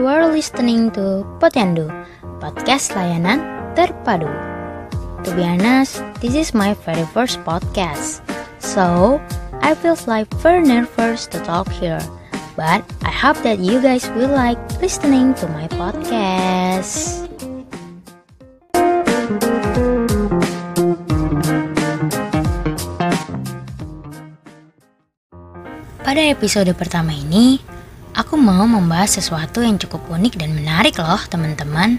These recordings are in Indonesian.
You are listening to Potendo, podcast layanan terpadu. To be honest, this is my very first podcast. So, I feel like very nervous to talk here. But I hope that you guys will like listening to my podcast. Pada episode pertama ini, aku mau membahas sesuatu yang cukup unik dan menarik loh teman-teman.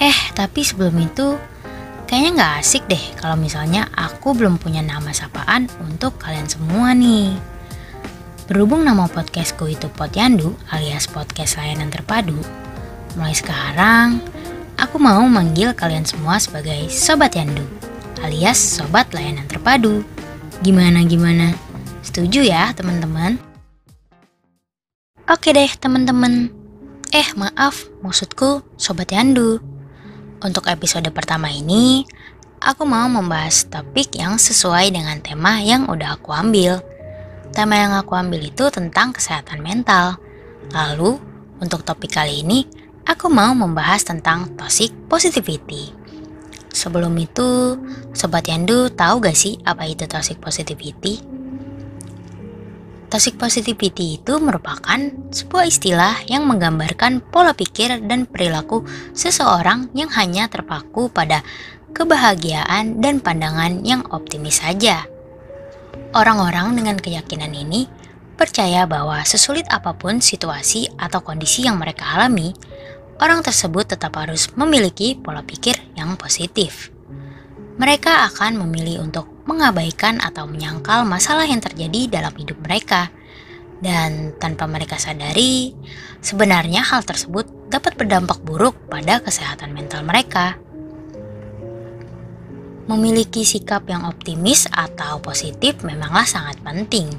Eh, tapi sebelum itu, kayaknya nggak asik deh kalau misalnya aku belum punya nama sapaan untuk kalian semua nih. Berhubung nama podcastku itu Potyandu alias podcast layanan terpadu, mulai sekarang aku mau manggil kalian semua sebagai Sobat Yandu alias Sobat Layanan Terpadu. Gimana gimana? Setuju ya teman-teman? Oke deh teman-teman. Eh maaf, maksudku Sobat Yandu. Untuk episode pertama ini, aku mau membahas topik yang sesuai dengan tema yang udah aku ambil. Tema yang aku ambil itu tentang kesehatan mental. Lalu, untuk topik kali ini, aku mau membahas tentang toxic positivity. Sebelum itu, Sobat Yandu tahu gak sih apa itu toxic positivity? Toxic positivity itu merupakan sebuah istilah yang menggambarkan pola pikir dan perilaku seseorang yang hanya terpaku pada kebahagiaan dan pandangan yang optimis saja. Orang-orang dengan keyakinan ini percaya bahwa sesulit apa pun situasi atau kondisi yang mereka alami, orang tersebut tetap harus memiliki pola pikir yang positif. Mereka akan memilih untuk mengabaikan atau menyangkal masalah yang terjadi dalam hidup mereka, dan tanpa mereka sadari, sebenarnya hal tersebut dapat berdampak buruk pada kesehatan mental mereka. Memiliki sikap yang optimis atau positif memanglah sangat penting,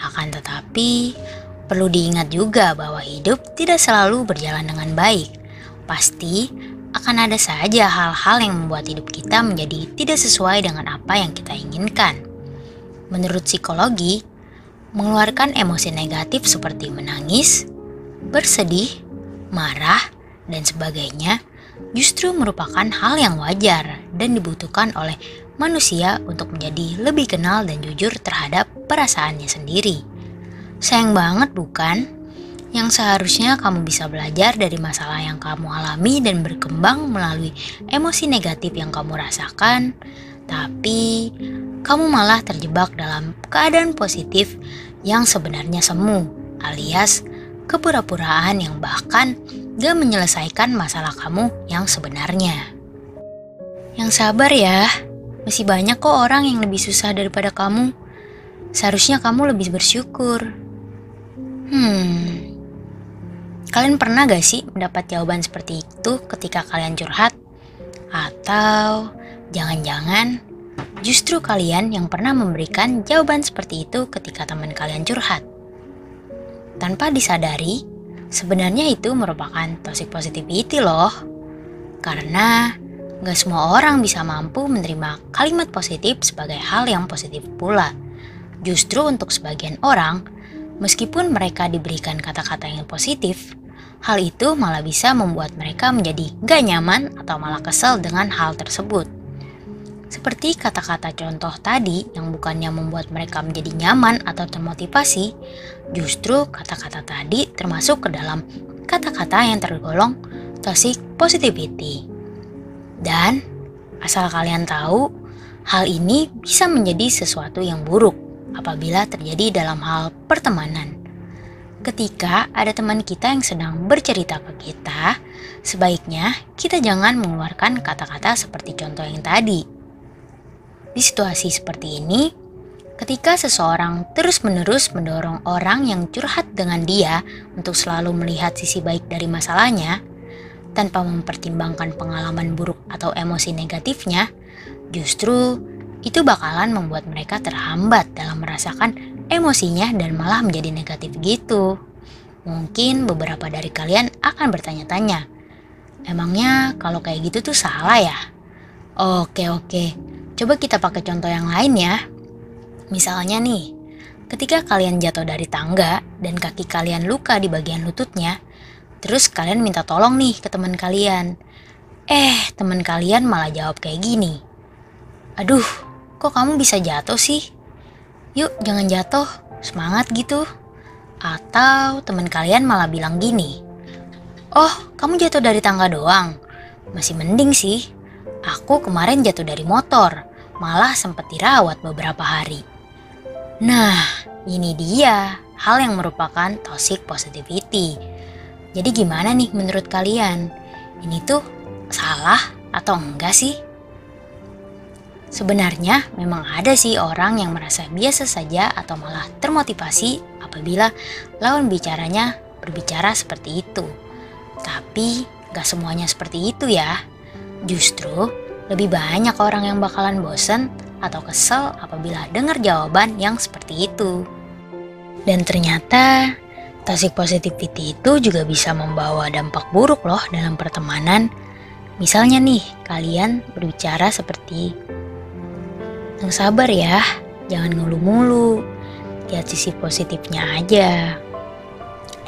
akan tetapi perlu diingat juga bahwa hidup tidak selalu berjalan dengan baik. Pasti akan ada saja hal-hal yang membuat hidup kita menjadi tidak sesuai dengan apa yang kita inginkan. Menurut psikologi, mengeluarkan emosi negatif seperti menangis, bersedih, marah, dan sebagainya justru merupakan hal yang wajar dan dibutuhkan oleh manusia untuk menjadi lebih kenal dan jujur terhadap perasaannya sendiri. Sayang banget bukan? Yang seharusnya kamu bisa belajar dari masalah yang kamu alami dan berkembang melalui emosi negatif yang kamu rasakan, tapi kamu malah terjebak dalam keadaan positif yang sebenarnya semu, alias kepura-puraan yang bahkan gak menyelesaikan masalah kamu yang sebenarnya. Yang sabar ya, masih banyak kok orang yang lebih susah daripada kamu. Seharusnya kamu lebih bersyukur. Hmm, Kalian pernah gak sih mendapat jawaban seperti itu ketika kalian curhat? Atau jangan-jangan justru kalian yang pernah memberikan jawaban seperti itu ketika teman kalian curhat? Tanpa disadari, sebenarnya itu merupakan toxic positivity loh. Karena gak semua orang bisa mampu menerima kalimat positif sebagai hal yang positif pula. Justru untuk sebagian orang, Meskipun mereka diberikan kata-kata yang positif, hal itu malah bisa membuat mereka menjadi gak nyaman atau malah kesel dengan hal tersebut. Seperti kata-kata contoh tadi yang bukannya membuat mereka menjadi nyaman atau termotivasi, justru kata-kata tadi termasuk ke dalam kata-kata yang tergolong toxic positivity. Dan asal kalian tahu, hal ini bisa menjadi sesuatu yang buruk apabila terjadi dalam hal pertemanan. Ketika ada teman kita yang sedang bercerita ke kita, sebaiknya kita jangan mengeluarkan kata-kata seperti contoh yang tadi. Di situasi seperti ini, ketika seseorang terus-menerus mendorong orang yang curhat dengan dia untuk selalu melihat sisi baik dari masalahnya, tanpa mempertimbangkan pengalaman buruk atau emosi negatifnya, justru itu bakalan membuat mereka terhambat dalam merasakan emosinya dan malah menjadi negatif gitu. Mungkin beberapa dari kalian akan bertanya-tanya, emangnya kalau kayak gitu tuh salah ya? Oke oke, coba kita pakai contoh yang lain ya. Misalnya nih, ketika kalian jatuh dari tangga dan kaki kalian luka di bagian lututnya, Terus kalian minta tolong nih ke teman kalian. Eh, teman kalian malah jawab kayak gini. Aduh, kok kamu bisa jatuh sih? Yuk, jangan jatuh. Semangat gitu. Atau teman kalian malah bilang gini. Oh, kamu jatuh dari tangga doang. Masih mending sih. Aku kemarin jatuh dari motor. Malah sempat dirawat beberapa hari. Nah, ini dia hal yang merupakan toxic positivity jadi gimana nih menurut kalian? Ini tuh salah atau enggak sih? Sebenarnya memang ada sih orang yang merasa biasa saja atau malah termotivasi apabila lawan bicaranya berbicara seperti itu. Tapi gak semuanya seperti itu ya. Justru lebih banyak orang yang bakalan bosen atau kesel apabila dengar jawaban yang seperti itu. Dan ternyata Toxic positivity itu juga bisa membawa dampak buruk loh dalam pertemanan. Misalnya nih, kalian berbicara seperti yang sabar ya, jangan ngeluh mulu. Lihat sisi positifnya aja.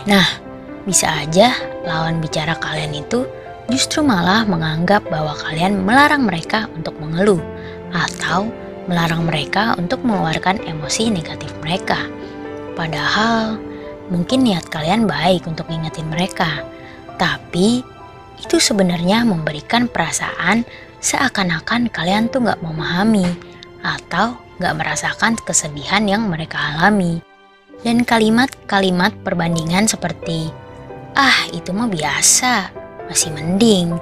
Nah, bisa aja lawan bicara kalian itu justru malah menganggap bahwa kalian melarang mereka untuk mengeluh atau melarang mereka untuk mengeluarkan emosi negatif mereka. Padahal Mungkin niat kalian baik untuk ngingetin mereka, tapi itu sebenarnya memberikan perasaan seakan-akan kalian tuh gak memahami atau gak merasakan kesedihan yang mereka alami. Dan kalimat-kalimat perbandingan seperti, ah itu mah biasa, masih mending.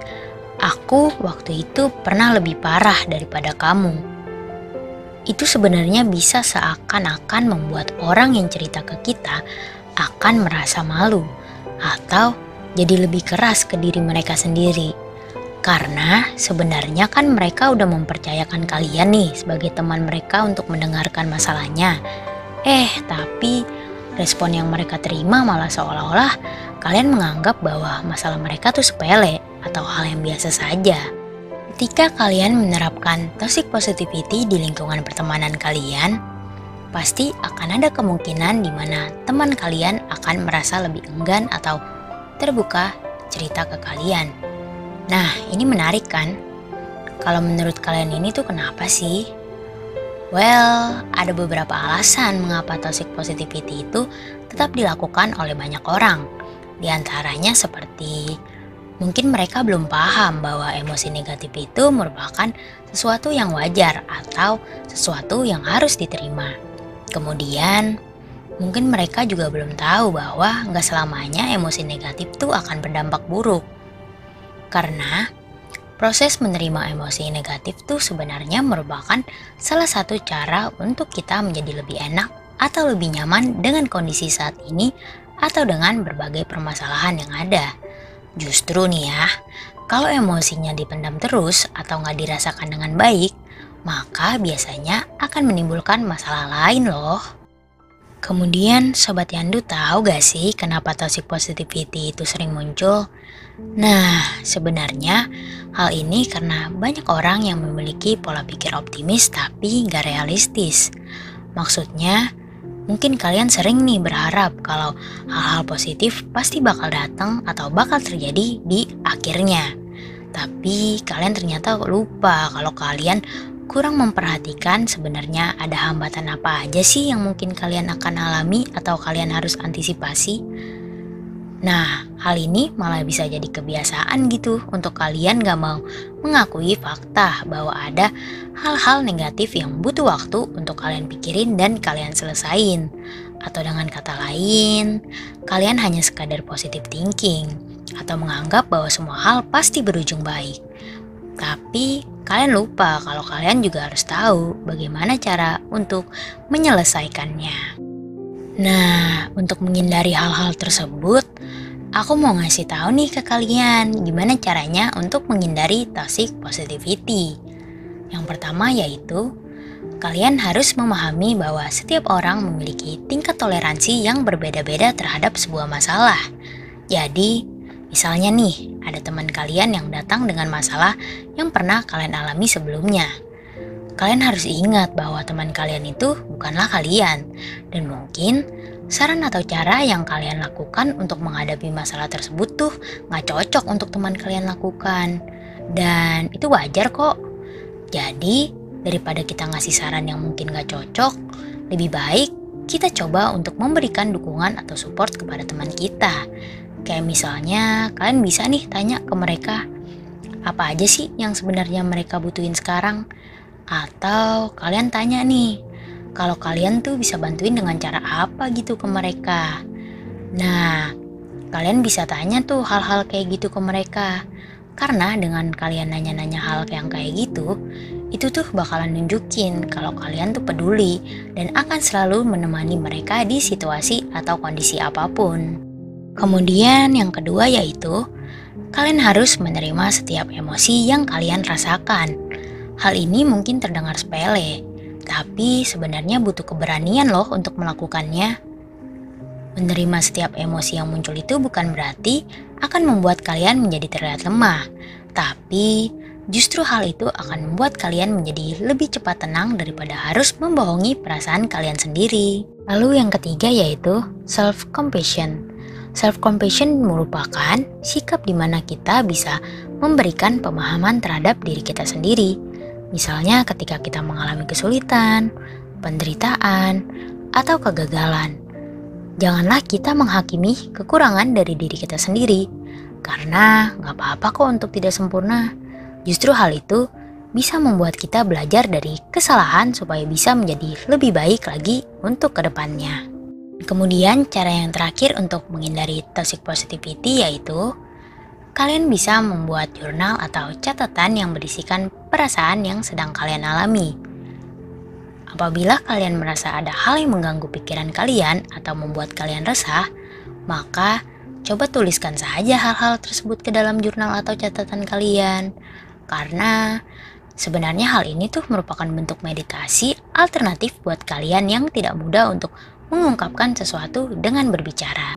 Aku waktu itu pernah lebih parah daripada kamu. Itu sebenarnya bisa seakan-akan membuat orang yang cerita ke kita akan merasa malu atau jadi lebih keras ke diri mereka sendiri. Karena sebenarnya kan mereka udah mempercayakan kalian nih sebagai teman mereka untuk mendengarkan masalahnya. Eh, tapi respon yang mereka terima malah seolah-olah kalian menganggap bahwa masalah mereka tuh sepele atau hal yang biasa saja. Ketika kalian menerapkan toxic positivity di lingkungan pertemanan kalian, pasti akan ada kemungkinan di mana teman kalian akan merasa lebih enggan atau terbuka cerita ke kalian. Nah, ini menarik kan? Kalau menurut kalian ini tuh kenapa sih? Well, ada beberapa alasan mengapa toxic positivity itu tetap dilakukan oleh banyak orang. Di antaranya seperti mungkin mereka belum paham bahwa emosi negatif itu merupakan sesuatu yang wajar atau sesuatu yang harus diterima. Kemudian, mungkin mereka juga belum tahu bahwa nggak selamanya emosi negatif tuh akan berdampak buruk. Karena proses menerima emosi negatif tuh sebenarnya merupakan salah satu cara untuk kita menjadi lebih enak atau lebih nyaman dengan kondisi saat ini atau dengan berbagai permasalahan yang ada. Justru nih ya, kalau emosinya dipendam terus atau nggak dirasakan dengan baik, maka biasanya akan menimbulkan masalah lain loh. Kemudian Sobat Yandu tahu gak sih kenapa toxic positivity itu sering muncul? Nah, sebenarnya hal ini karena banyak orang yang memiliki pola pikir optimis tapi gak realistis. Maksudnya, mungkin kalian sering nih berharap kalau hal-hal positif pasti bakal datang atau bakal terjadi di akhirnya. Tapi kalian ternyata lupa kalau kalian kurang memperhatikan sebenarnya ada hambatan apa aja sih yang mungkin kalian akan alami atau kalian harus antisipasi. Nah, hal ini malah bisa jadi kebiasaan gitu untuk kalian gak mau mengakui fakta bahwa ada hal-hal negatif yang butuh waktu untuk kalian pikirin dan kalian selesain. Atau dengan kata lain, kalian hanya sekadar positive thinking atau menganggap bahwa semua hal pasti berujung baik. Tapi kalian lupa kalau kalian juga harus tahu bagaimana cara untuk menyelesaikannya. Nah, untuk menghindari hal-hal tersebut, aku mau ngasih tahu nih ke kalian gimana caranya untuk menghindari toxic positivity. Yang pertama yaitu kalian harus memahami bahwa setiap orang memiliki tingkat toleransi yang berbeda-beda terhadap sebuah masalah. Jadi, Misalnya nih, ada teman kalian yang datang dengan masalah yang pernah kalian alami sebelumnya. Kalian harus ingat bahwa teman kalian itu bukanlah kalian, dan mungkin saran atau cara yang kalian lakukan untuk menghadapi masalah tersebut tuh nggak cocok untuk teman kalian lakukan. Dan itu wajar kok. Jadi, daripada kita ngasih saran yang mungkin nggak cocok, lebih baik kita coba untuk memberikan dukungan atau support kepada teman kita. Kayak misalnya, kalian bisa nih tanya ke mereka, apa aja sih yang sebenarnya mereka butuhin sekarang? Atau kalian tanya nih, kalau kalian tuh bisa bantuin dengan cara apa gitu ke mereka. Nah, kalian bisa tanya tuh hal-hal kayak gitu ke mereka. Karena dengan kalian nanya-nanya hal yang kayak gitu, itu tuh bakalan nunjukin kalau kalian tuh peduli dan akan selalu menemani mereka di situasi atau kondisi apa pun. Kemudian yang kedua yaitu, kalian harus menerima setiap emosi yang kalian rasakan. Hal ini mungkin terdengar sepele, tapi sebenarnya butuh keberanian loh untuk melakukannya. Menerima setiap emosi yang muncul itu bukan berarti akan membuat kalian menjadi terlihat lemah, tapi justru hal itu akan membuat kalian menjadi lebih cepat tenang daripada harus membohongi perasaan kalian sendiri. Lalu yang ketiga yaitu self-compassion. Self-compassion merupakan sikap di mana kita bisa memberikan pemahaman terhadap diri kita sendiri Misalnya ketika kita mengalami kesulitan, penderitaan, atau kegagalan. Janganlah kita menghakimi kekurangan dari diri kita sendiri, karena nggak apa-apa kok untuk tidak sempurna. Justru hal itu bisa membuat kita belajar dari kesalahan supaya bisa menjadi lebih baik lagi untuk ke depannya. Kemudian cara yang terakhir untuk menghindari toxic positivity yaitu kalian bisa membuat jurnal atau catatan yang berisikan perasaan yang sedang kalian alami. Apabila kalian merasa ada hal yang mengganggu pikiran kalian atau membuat kalian resah, maka coba tuliskan saja hal-hal tersebut ke dalam jurnal atau catatan kalian. Karena sebenarnya hal ini tuh merupakan bentuk meditasi alternatif buat kalian yang tidak mudah untuk mengungkapkan sesuatu dengan berbicara.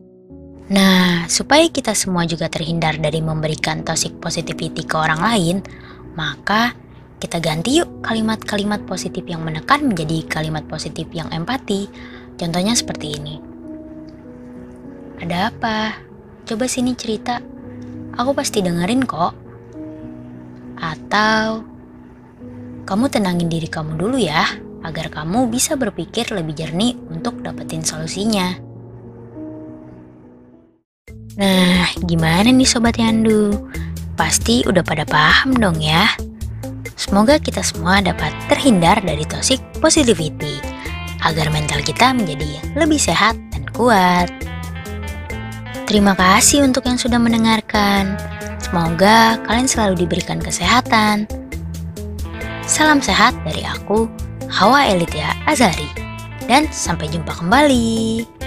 Nah, supaya kita semua juga terhindar dari memberikan toxic positivity ke orang lain, maka kita ganti yuk kalimat-kalimat positif yang menekan menjadi kalimat positif yang empati. Contohnya seperti ini. Ada apa? Coba sini cerita. Aku pasti dengerin kok. Atau kamu tenangin diri kamu dulu ya, agar kamu bisa berpikir lebih jernih untuk dapetin solusinya. Nah, gimana nih Sobat Yandu? Pasti udah pada paham dong ya? Semoga kita semua dapat terhindar dari toxic positivity agar mental kita menjadi lebih sehat dan kuat. Terima kasih untuk yang sudah mendengarkan. Semoga kalian selalu diberikan kesehatan. Salam sehat dari aku, Hawa Elitia Azari. Dan sampai jumpa kembali.